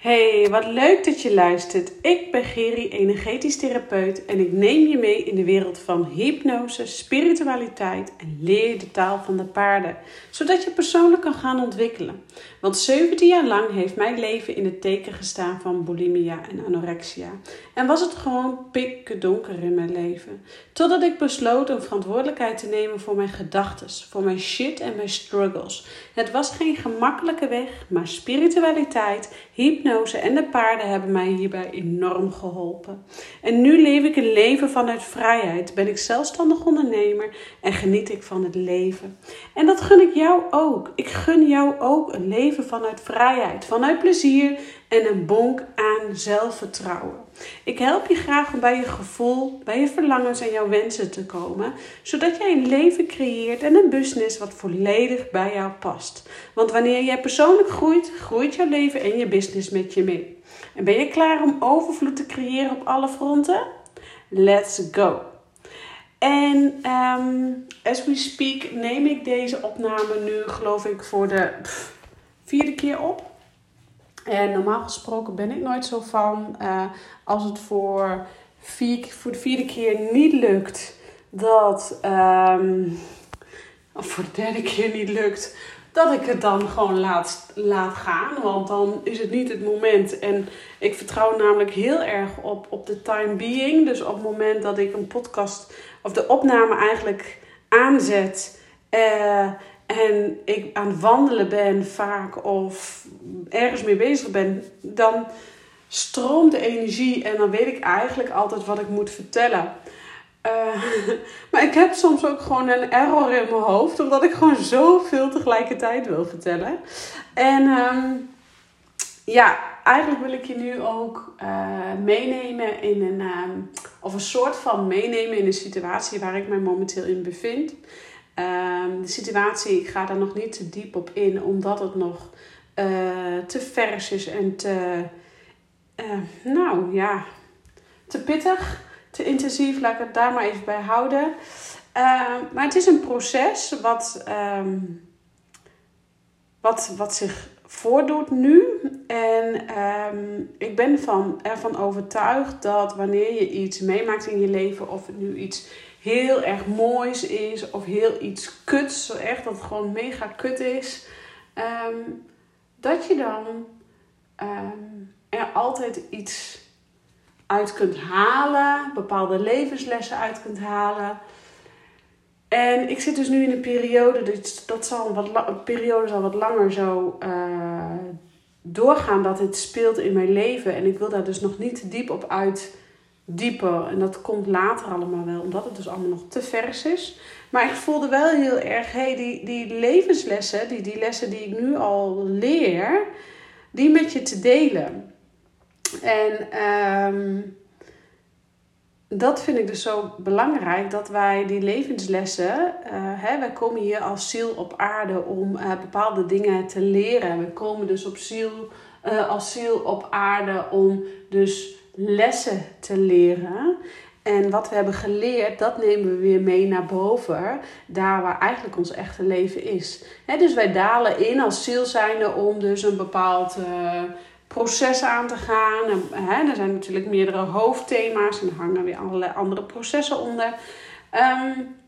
Hey, wat leuk dat je luistert. Ik ben Geri, energetisch therapeut en ik neem je mee in de wereld van hypnose, spiritualiteit en leer de taal van de paarden, zodat je persoonlijk kan gaan ontwikkelen. Want 17 jaar lang heeft mijn leven in het teken gestaan van bulimia en anorexia. En was het gewoon pikke donker in mijn leven. Totdat ik besloot een verantwoordelijkheid te nemen voor mijn gedachten, voor mijn shit en mijn struggles. Het was geen gemakkelijke weg, maar spiritualiteit, hypnose en de paarden hebben mij hierbij enorm geholpen. En nu leef ik een leven vanuit vrijheid, ben ik zelfstandig ondernemer en geniet ik van het leven. En dat gun ik jou ook. Ik gun jou ook een leven vanuit vrijheid, vanuit plezier en een bonk aan zelfvertrouwen. Ik help je graag om bij je gevoel, bij je verlangens en jouw wensen te komen, zodat jij een leven creëert en een business wat volledig bij jou past. Want wanneer jij persoonlijk groeit, groeit jouw leven en je business met je mee. En ben je klaar om overvloed te creëren op alle fronten? Let's go! En um, as we speak neem ik deze opname nu, geloof ik, voor de vierde keer op. En normaal gesproken ben ik nooit zo van uh, als het voor, voor de vierde keer niet lukt, dat. Um, of voor de derde keer niet lukt, dat ik het dan gewoon laat, laat gaan. Want dan is het niet het moment. En ik vertrouw namelijk heel erg op, op de time being. Dus op het moment dat ik een podcast of de opname eigenlijk aanzet. Uh, en ik aan het wandelen ben vaak of ergens mee bezig ben, dan stroomt de energie en dan weet ik eigenlijk altijd wat ik moet vertellen. Uh, maar ik heb soms ook gewoon een error in mijn hoofd, omdat ik gewoon zoveel tegelijkertijd wil vertellen. En um, ja, eigenlijk wil ik je nu ook uh, meenemen in een, um, of een soort van meenemen in een situatie waar ik mij momenteel in bevind. Um, de situatie, ik ga daar nog niet te diep op in, omdat het nog uh, te vers is en te, uh, nou ja, te pittig, te intensief. Laat ik het daar maar even bij houden. Uh, maar het is een proces wat, um, wat, wat zich voordoet nu. En ik ben van, ervan overtuigd dat wanneer je iets meemaakt in je leven, of het nu iets heel erg moois is of heel iets kuts, echt dat het gewoon mega kut is, um, dat je dan um, er altijd iets uit kunt halen, bepaalde levenslessen uit kunt halen. En ik zit dus nu in een periode, dus dat zal wat, een periode zal wat langer zo uh, doorgaan dat het speelt in mijn leven. En ik wil daar dus nog niet diep op uit dieper. En dat komt later allemaal wel, omdat het dus allemaal nog te vers is. Maar ik voelde wel heel erg, hey, die, die levenslessen, die, die lessen die ik nu al leer, die met je te delen. En um, dat vind ik dus zo belangrijk, dat wij die levenslessen, uh, hè, wij komen hier als ziel op aarde om uh, bepaalde dingen te leren. We komen dus op ziel, uh, als ziel op aarde om dus lessen te leren. En wat we hebben geleerd, dat nemen we weer mee naar boven. Daar waar eigenlijk ons echte leven is. dus wij dalen in als ziel zijnde om dus een bepaald uh, proces aan te gaan. Er zijn natuurlijk meerdere hoofdthema's en er hangen weer allerlei andere processen onder. Um,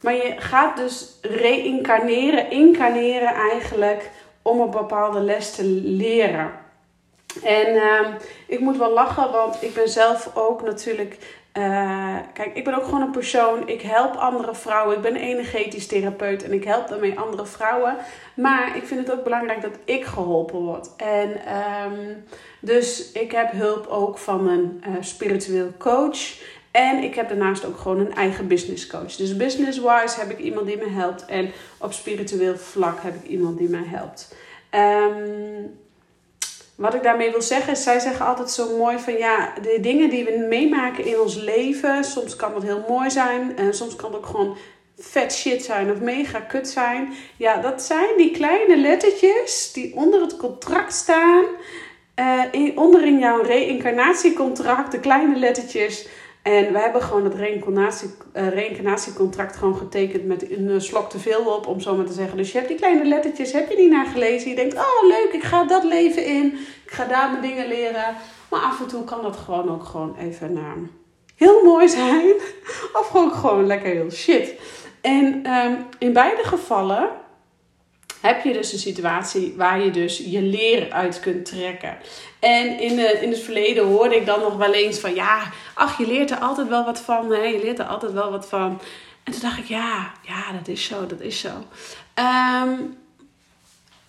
maar je gaat dus reïncarneren, incarneren eigenlijk om een bepaalde les te leren. En uh, ik moet wel lachen, want ik ben zelf ook natuurlijk. Uh, kijk, ik ben ook gewoon een persoon. Ik help andere vrouwen. Ik ben energetisch therapeut en ik help daarmee andere vrouwen. Maar ik vind het ook belangrijk dat ik geholpen word. En um, dus ik heb hulp ook van een uh, spiritueel coach. En ik heb daarnaast ook gewoon een eigen business coach. Dus business-wise heb ik iemand die me helpt. En op spiritueel vlak heb ik iemand die mij helpt. Um, wat ik daarmee wil zeggen is, zij zeggen altijd zo mooi van ja, de dingen die we meemaken in ons leven, soms kan dat heel mooi zijn en soms kan het ook gewoon vet shit zijn of mega kut zijn. Ja, dat zijn die kleine lettertjes die onder het contract staan, in, onder in jouw reïncarnatiecontract, de kleine lettertjes En wij hebben gewoon het reïncarnatie, reïncarnatiecontract gewoon getekend met een slok te veel op, om zo maar te zeggen. Dus je hebt die kleine lettertjes, heb je niet naar gelezen. Je denkt, oh leuk, ik ga dat leven in. Ik ga daar mijn dingen leren. Maar af en toe kan dat gewoon ook gewoon even uh, heel mooi zijn. Of gewoon, gewoon lekker heel shit. En um, in beide gevallen heb je dus een situatie waar je dus je leer uit kunt trekken. En in, de, in het verleden hoorde ik dan nog wel eens van ja, ach, je leert er altijd wel wat van. Hè? Je leert er altijd wel wat van. En toen dacht ik, ja, ja, dat is zo, dat is zo.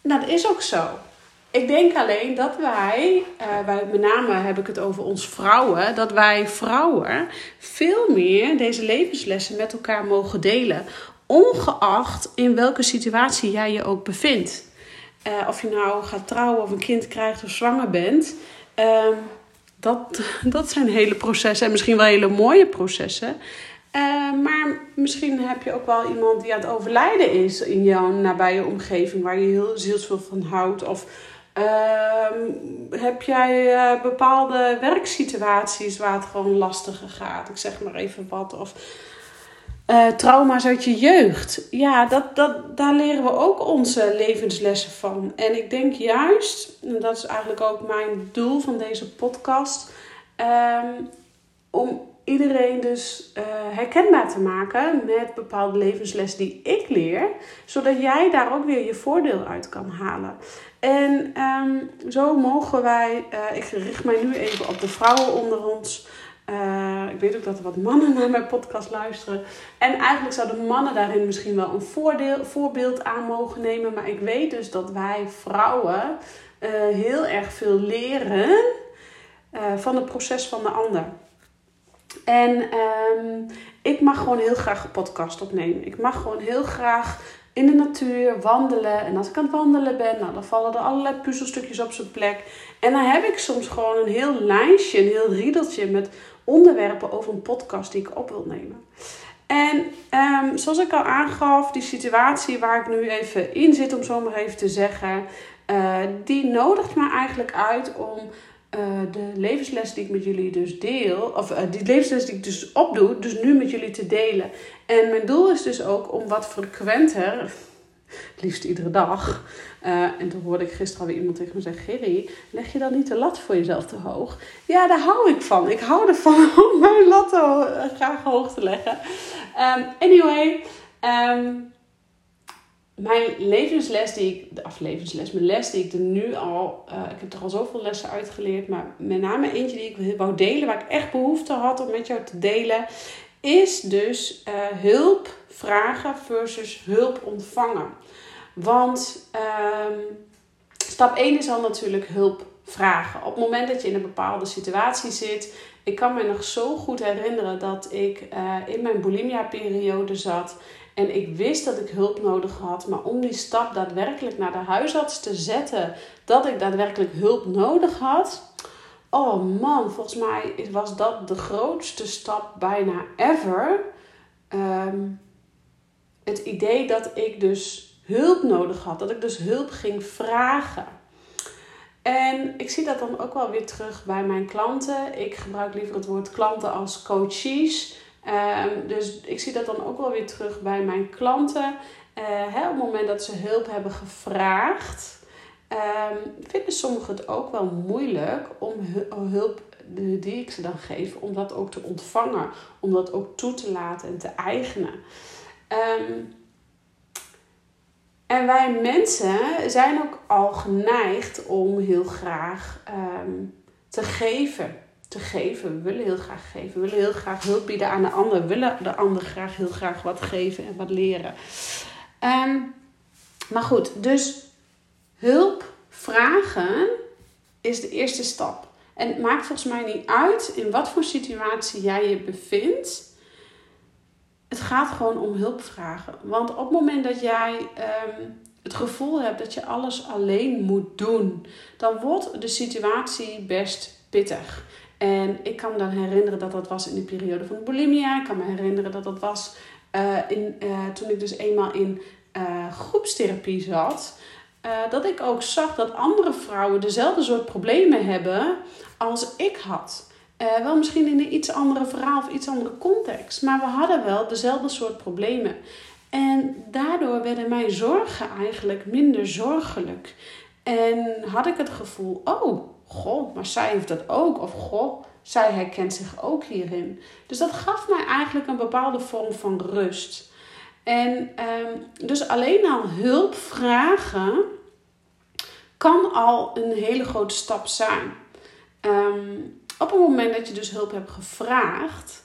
Nou, dat is ook zo. Ik denk alleen dat wij, uh, wij, met name heb ik het over ons vrouwen, dat wij vrouwen veel meer deze levenslessen met elkaar mogen delen ongeacht in welke situatie jij je ook bevindt. Uh, of je nou gaat trouwen of een kind krijgt of zwanger bent. Uh, dat, dat zijn hele processen en misschien wel hele mooie processen. Uh, maar misschien heb je ook wel iemand die aan het overlijden is in jouw nabije omgeving, waar je heel zielsveel van houdt. Of ehm, heb jij uh, bepaalde werksituaties waar het gewoon lastiger gaat? Ik zeg maar even wat. Of uh, trauma's uit je jeugd. Ja, dat, dat, daar leren we ook onze levenslessen van. En ik denk juist, en dat is eigenlijk ook mijn doel van deze podcast, um, om iedereen dus uh, herkenbaar te maken met bepaalde levenslessen die ik leer, zodat jij daar ook weer je voordeel uit kan halen. En um, zo mogen wij, uh, ik richt mij nu even op de vrouwen onder ons. Uh, ik weet ook dat er wat mannen naar mijn podcast luisteren. En eigenlijk zouden mannen daarin misschien wel een voordeel, voorbeeld aan mogen nemen. Maar ik weet dus dat wij vrouwen uh, heel erg veel leren uh, van het proces van de ander. En um, ik mag gewoon heel graag een podcast opnemen. Ik mag gewoon heel graag in de natuur wandelen. En als ik aan het wandelen ben, nou, dan vallen er allerlei puzzelstukjes op zijn plek. En dan heb ik soms gewoon een heel lijstje, een heel riedeltje met onderwerpen over een podcast die ik op wil nemen. En um, zoals ik al aangaf, die situatie waar ik nu even in zit, om zo maar even te zeggen, uh, die nodigt me eigenlijk uit om uh, de levensles die ik met jullie dus deel, of uh, die levensles die ik dus opdoe, dus nu met jullie te delen. En mijn doel is dus ook om wat frequenter, liefst iedere dag. Uh, en toen hoorde ik gisteren alweer iemand tegen me zeggen: Gerry, leg je dan niet de lat voor jezelf te hoog? Ja, daar hou ik van. Ik hou ervan om mijn lat graag hoog te leggen. Um, anyway, um, mijn levensles die ik, of levensles, mijn les die ik er nu al, uh, ik heb er al zoveel lessen uitgeleerd, maar met name eentje die ik wou delen, waar ik echt behoefte had om met jou te delen, is dus uh, hulp vragen versus hulp ontvangen. Want um, stap 1 is al natuurlijk hulp vragen. Op het moment dat je in een bepaalde situatie zit. Ik kan me nog zo goed herinneren dat ik uh, in mijn bulimia-periode zat. En ik wist dat ik hulp nodig had. Maar om die stap daadwerkelijk naar de huisarts te zetten. Dat ik daadwerkelijk hulp nodig had. Oh man, volgens mij was dat de grootste stap bijna ever. Um, het idee dat ik dus hulp nodig had. Dat ik dus hulp ging vragen. En ik zie dat dan ook wel weer terug bij mijn klanten. Ik gebruik liever het woord klanten als coaches. Um, dus ik zie dat dan ook wel weer terug bij mijn klanten. Hè, op het moment dat ze hulp hebben gevraagd, um, vinden sommigen het ook wel moeilijk om hulp die ik ze dan geef, om dat ook te ontvangen, om dat ook toe te laten en te eigenen. Um, en wij mensen zijn ook al geneigd om heel graag te geven. Te geven. We willen heel graag geven. We willen heel graag hulp bieden aan de ander. We willen de ander graag heel graag wat geven en wat leren. Um, maar goed, dus hulp vragen is de eerste stap. En het maakt volgens mij niet uit in wat voor situatie jij je bevindt het gaat gewoon om hulp vragen. Want op het moment dat jij um, het gevoel hebt dat je alles alleen moet doen, dan wordt de situatie best pittig. En ik kan me dan herinneren dat dat was in de periode van bulimia. Ik kan me herinneren dat dat was uh, in, uh, toen ik dus eenmaal in uh, groepstherapie zat. dat ik ook zag dat andere vrouwen dezelfde soort problemen hebben als ik had. Wel misschien in een iets andere verhaal of iets andere context. Maar we hadden wel dezelfde soort problemen. En daardoor werden mijn zorgen eigenlijk minder zorgelijk. En had ik het gevoel, oh, goh, maar zij heeft dat ook. Of goh, zij herkent zich ook hierin. Dus dat gaf mij eigenlijk een bepaalde vorm van rust. En um, dus alleen al hulp vragen kan al een hele grote stap zijn. Um, op het moment dat je dus hulp hebt gevraagd,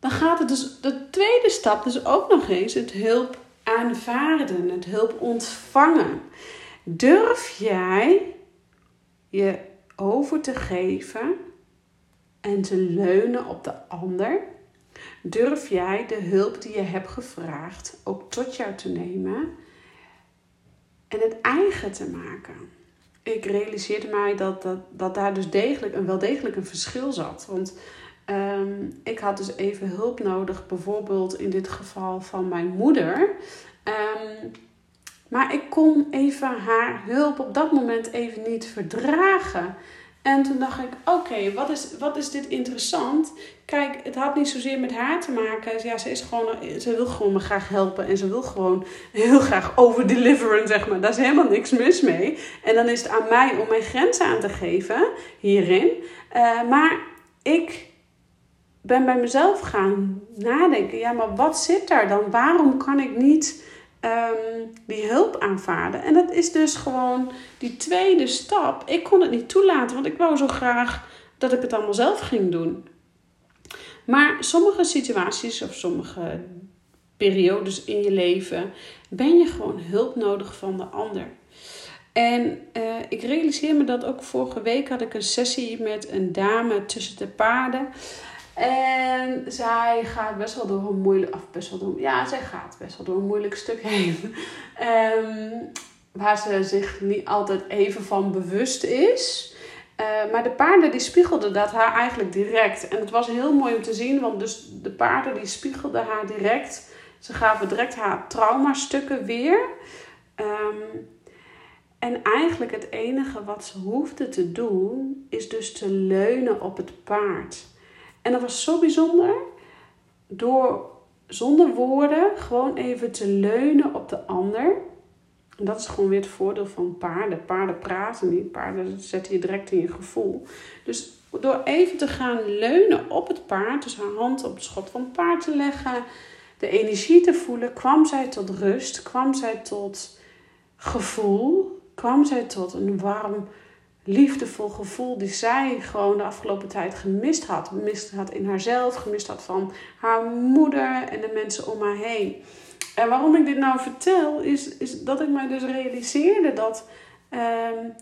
dan gaat het dus, de tweede stap dus ook nog eens het hulp aanvaarden, het hulp ontvangen. Durf jij je over te geven en te leunen op de ander? Durf jij de hulp die je hebt gevraagd ook tot jou te nemen en het eigen te maken? Ik realiseerde mij dat, dat, dat daar dus degelijk een, wel degelijk een verschil zat. Want ehm, ik had dus even hulp nodig, bijvoorbeeld in dit geval van mijn moeder. Um, maar ik kon even haar hulp op dat moment even niet verdragen. En toen dacht ik, oké, wat, is, wat is dit interessant? Kijk, het had niet zozeer met haar te maken. Ja, ze, is gewoon, ze wil gewoon me graag helpen. En ze wil gewoon heel graag overdeliveren, zeg maar. Daar is helemaal niks mis mee. En dan is het aan mij om mijn grenzen aan te geven hierin. Uh, maar ik ben bij mezelf gaan nadenken. Ja, maar wat zit daar dan? Waarom kan ik niet um, die hulp aanvaarden. En dat is dus gewoon die tweede stap. Ik kon het niet toelaten, want ik wou zo graag dat ik het allemaal zelf ging doen. Maar sommige situaties of sommige periodes in je leven ben je gewoon hulp nodig van de ander. En uh, ik realiseer me dat ook vorige week had ik een sessie met een dame tussen de paarden. En zij gaat best wel door een moeilijk, of best wel door, ja, zij gaat best wel door een moeilijk stuk heen. Um, waar ze zich niet altijd even van bewust is. Uh, maar de paarden die spiegelden dat haar eigenlijk direct. En het was heel mooi om te zien, want dus de paarden die spiegelden haar direct. Ze gaven direct haar traumastukken weer. Um, en eigenlijk het enige wat ze hoefde te doen, is dus te leunen op het paard. En dat was zo bijzonder. Door zonder woorden gewoon even te leunen op de ander. En dat is gewoon weer het voordeel van paarden. Paarden praten niet. Paarden zetten je direct in je gevoel. Dus door even te gaan leunen op het paard, dus haar hand op het schot van het paard te leggen, de energie te voelen, kwam zij tot rust, kwam zij tot gevoel, kwam zij tot een warm liefdevol gevoel die zij gewoon de afgelopen tijd gemist had. Gemist had in haarzelf, gemist had van haar moeder en de mensen om haar heen. En waarom ik dit nou vertel, is, is dat ik mij dus realiseerde dat um,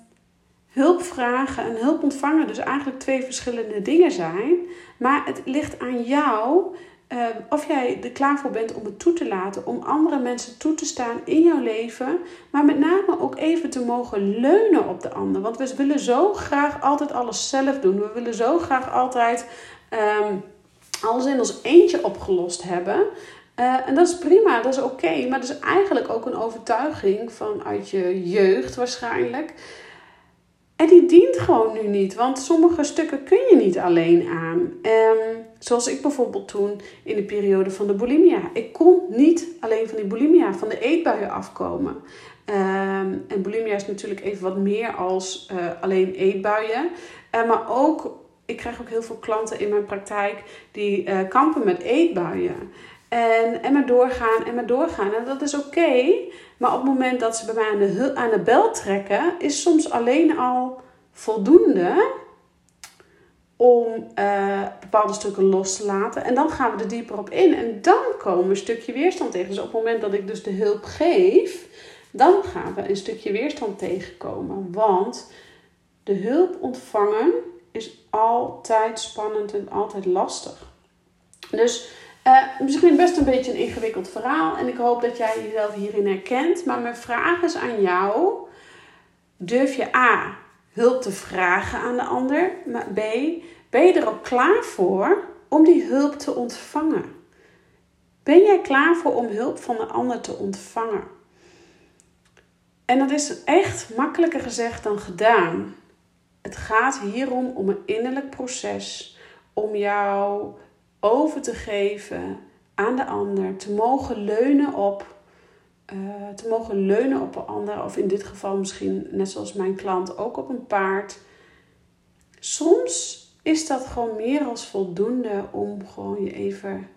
hulp vragen en hulp ontvangen dus eigenlijk twee verschillende dingen zijn. Maar het ligt aan jou Ehm, of jij er klaar voor bent om het toe te laten, om andere mensen toe te staan in jouw leven, maar met name ook even te mogen leunen op de ander. Want we willen zo graag altijd alles zelf doen. We willen zo graag altijd um, alles in ons eentje opgelost hebben. Uh, en dat is prima, dat is oké. maar dat is eigenlijk ook een overtuiging vanuit je jeugd waarschijnlijk. En die dient gewoon nu niet, want sommige stukken kun je niet alleen aan. Um, zoals ik bijvoorbeeld toen in de periode van de bulimia. Ik kon niet alleen van die bulimia, van de eetbuien afkomen. Um, en bulimia is natuurlijk even wat meer als uh, alleen eetbuien. Uh, maar ook, ik krijg ook heel veel klanten in mijn praktijk die uh, kampen met eetbuien. En, en maar doorgaan en maar doorgaan. En dat is oké. maar op het moment dat ze bij mij aan de bel trekken, is soms alleen al voldoende om uh, bepaalde stukken los te laten. En dan gaan we er dieper op in. En dan komen we een stukje weerstand tegen. Dus op het moment dat ik dus de hulp geef, dan gaan we een stukje weerstand tegenkomen. Want de hulp ontvangen is altijd spannend en altijd lastig. Dus uh, misschien best een beetje een ingewikkeld verhaal. En ik hoop dat jij jezelf hierin herkent. Maar mijn vraag is aan jou. Durf je A. hulp te vragen aan de ander? Maar B. Ben je er ook klaar voor om die hulp te ontvangen? Ben jij klaar voor om hulp van de ander te ontvangen? En dat is echt makkelijker gezegd dan gedaan. het gaat hierom om een innerlijk proces om jou over te geven aan de ander, te mogen leunen op, uh, te mogen leunen op een ander, of in dit geval misschien net zoals mijn klant ook op een paard. Soms is dat gewoon meer als voldoende om gewoon je even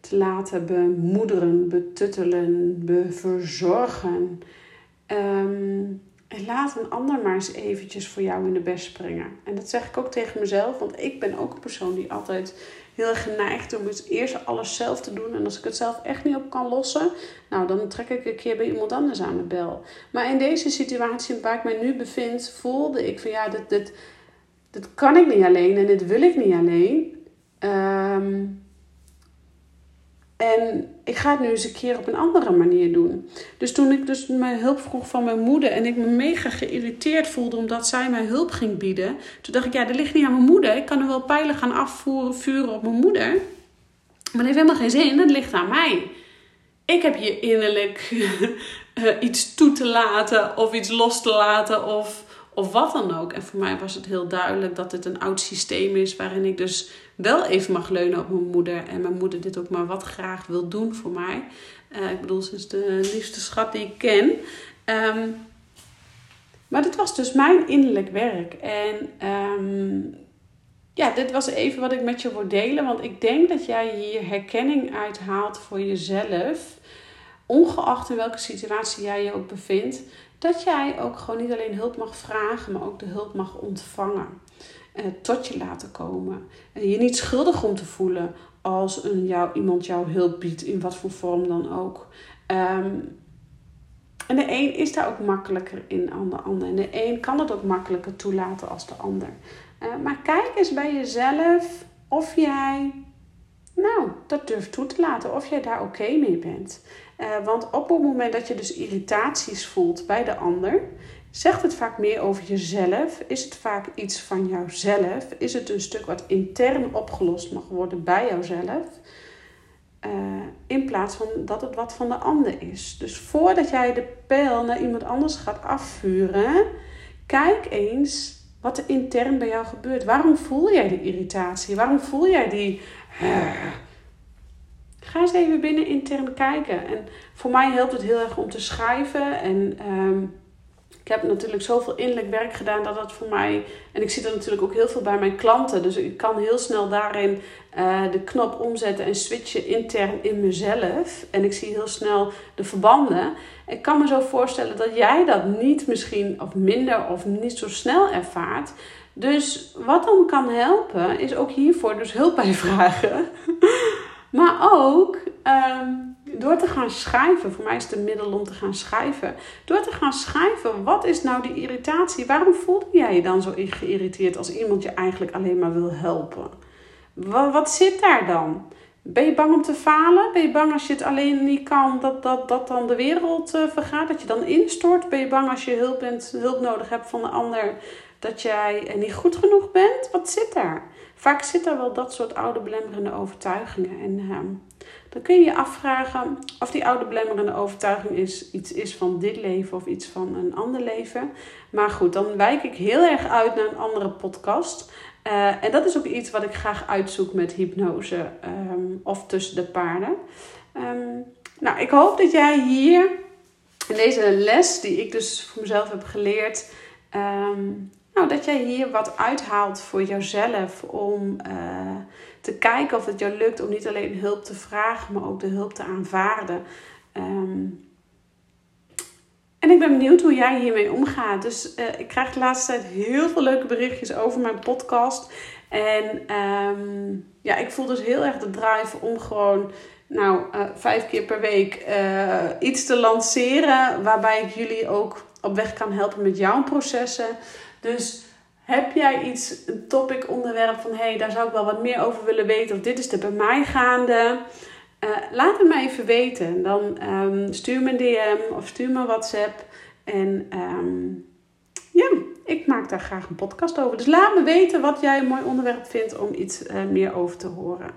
te laten bemoederen, betuttelen, beverzorgen. Um, en laat een ander maar eens eventjes voor jou in de best springen. En dat zeg ik ook tegen mezelf, want ik ben ook een persoon die altijd heel erg geneigd om het eerst alles zelf te doen. En als ik het zelf echt niet op kan lossen, nou dan trek ik een keer bij iemand anders aan de bel. Maar in deze situatie waar ik mij nu bevind, voelde ik van ja, dit, dit, dit kan ik niet alleen en dit wil ik niet alleen. Um, en ik ga het nu eens een keer op een andere manier doen. Dus toen ik dus mijn hulp vroeg van mijn moeder en ik me mega geïrriteerd voelde omdat zij mij hulp ging bieden. Toen dacht ik, ja, dat ligt niet aan mijn moeder. Ik kan er wel pijlen gaan afvoeren, vuren op mijn moeder. Maar dat heeft helemaal geen zin, dat ligt aan mij. Ik heb hier innerlijk eh, iets toe te laten of iets los te laten of of wat dan ook. En voor mij was het heel duidelijk dat dit een oud systeem is waarin ik dus wel even mag leunen op mijn moeder. En mijn moeder dit ook maar wat graag wil doen voor mij. Uh, ik bedoel, ze is de liefste schat die ik ken. Ehm, maar dit was dus mijn innerlijk werk. En um, ja, dit was even wat ik met je wil delen. Want ik denk dat jij hier herkenning uithaalt voor jezelf. Ongeacht in welke situatie jij je ook bevindt dat jij ook gewoon niet alleen hulp mag vragen, maar ook de hulp mag ontvangen. Eh, tot je laten komen. En je niet schuldig om te voelen als een jou, iemand jou hulp biedt, in wat voor vorm dan ook. Ehm, en de een is daar ook makkelijker in dan de ander. En de een kan het ook makkelijker toelaten als de ander. Uh, maar kijk eens bij jezelf of jij nou, dat durft toe te laten of jij daar oké mee bent. Uh, want op het moment dat je dus irritaties voelt bij de ander, zegt het vaak meer over jezelf. Is het vaak iets van jouzelf? Is het een stuk wat intern opgelost mag worden bij jouzelf? Uh, in plaats van dat het wat van de ander is. Dus voordat jij de pijl naar iemand anders gaat afvuren, kijk eens wat er intern bij jou gebeurt. Waarom voel jij die irritatie? Waarom voel jij die Ga eens even binnen intern kijken. En voor mij helpt het heel erg om te schrijven. En ik heb natuurlijk zoveel innerlijk werk gedaan dat dat voor mij. En ik zie er natuurlijk ook heel veel bij mijn klanten. Dus ik kan heel snel daarin uh, de knop omzetten en switchen intern in mezelf. En ik zie heel snel de verbanden. Ik kan me zo voorstellen dat jij dat niet misschien of minder of niet zo snel ervaart. Dus wat dan kan helpen, is ook hiervoor dus hulp bij vragen. maar ook um, door te gaan schrijven. Voor mij is het een middel om te gaan schrijven. Door te gaan schrijven, wat is nou die irritatie? Waarom voelde jij je dan zo geïrriteerd als iemand je eigenlijk alleen maar wil helpen? Wat, zit daar dan? Ben je bang om te falen? Ben je bang als je het alleen niet kan, dat, dat, dat dan de wereld uh, vergaat? Dat je dan instort? Ben je bang als je hulp, bent, hulp nodig hebt van de ander, dat jij niet goed genoeg bent? Wat zit daar? Vaak zit er wel dat soort oude belemmerende overtuigingen. En uh, dan kun je je afvragen of die oude belemmerende overtuiging iets is van dit leven of iets van een ander leven. Maar goed, dan wijk ik heel erg uit naar een andere podcast. Uh, en dat is ook iets wat ik graag uitzoek met hypnose um, of tussen de paarden. Um, nou, ik hoop dat jij hier in deze les die ik dus voor mezelf heb geleerd, nou, dat jij hier wat uithaalt voor jezelf om uh, te kijken of het jou lukt om niet alleen hulp te vragen, maar ook de hulp te aanvaarden. Um, en ik ben benieuwd hoe jij hiermee omgaat. Dus uh, ik krijg de laatste tijd heel veel leuke berichtjes over mijn podcast. En um, ja, ik voel dus heel erg de drive om gewoon nou, uh, vijf keer per week iets te lanceren. Waarbij ik jullie ook op weg kan helpen met jouw processen. Dus heb jij iets, een topic onderwerp van hé, hey, daar zou ik wel wat meer over willen weten. Of dit is er bij mij gaande. Uh, laat het me even weten. Dan um, stuur me een DM of stuur me WhatsApp. En um, ja, ik maak daar graag een podcast over. Dus laat me weten wat jij een mooi onderwerp vindt om iets uh, meer over te horen.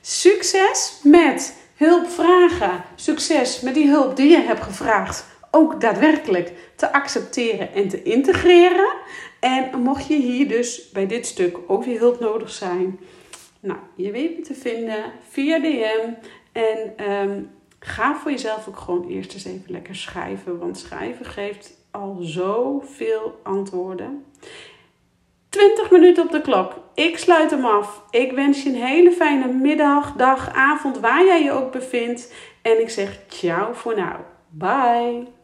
Succes met hulp vragen. Succes met die hulp die je hebt gevraagd. Ook daadwerkelijk te accepteren en te integreren. En mocht je hier dus bij dit stuk ook weer hulp nodig zijn, nou, je weet me te vinden via DM. En ehm, ga voor jezelf ook gewoon eerst eens even lekker schrijven, want schrijven geeft al zoveel antwoorden. 20 minuten op de klok. Ik sluit hem af. Ik wens je een hele fijne middag, dag, avond, waar jij je ook bevindt. En ik zeg ciao voor nu. Bye.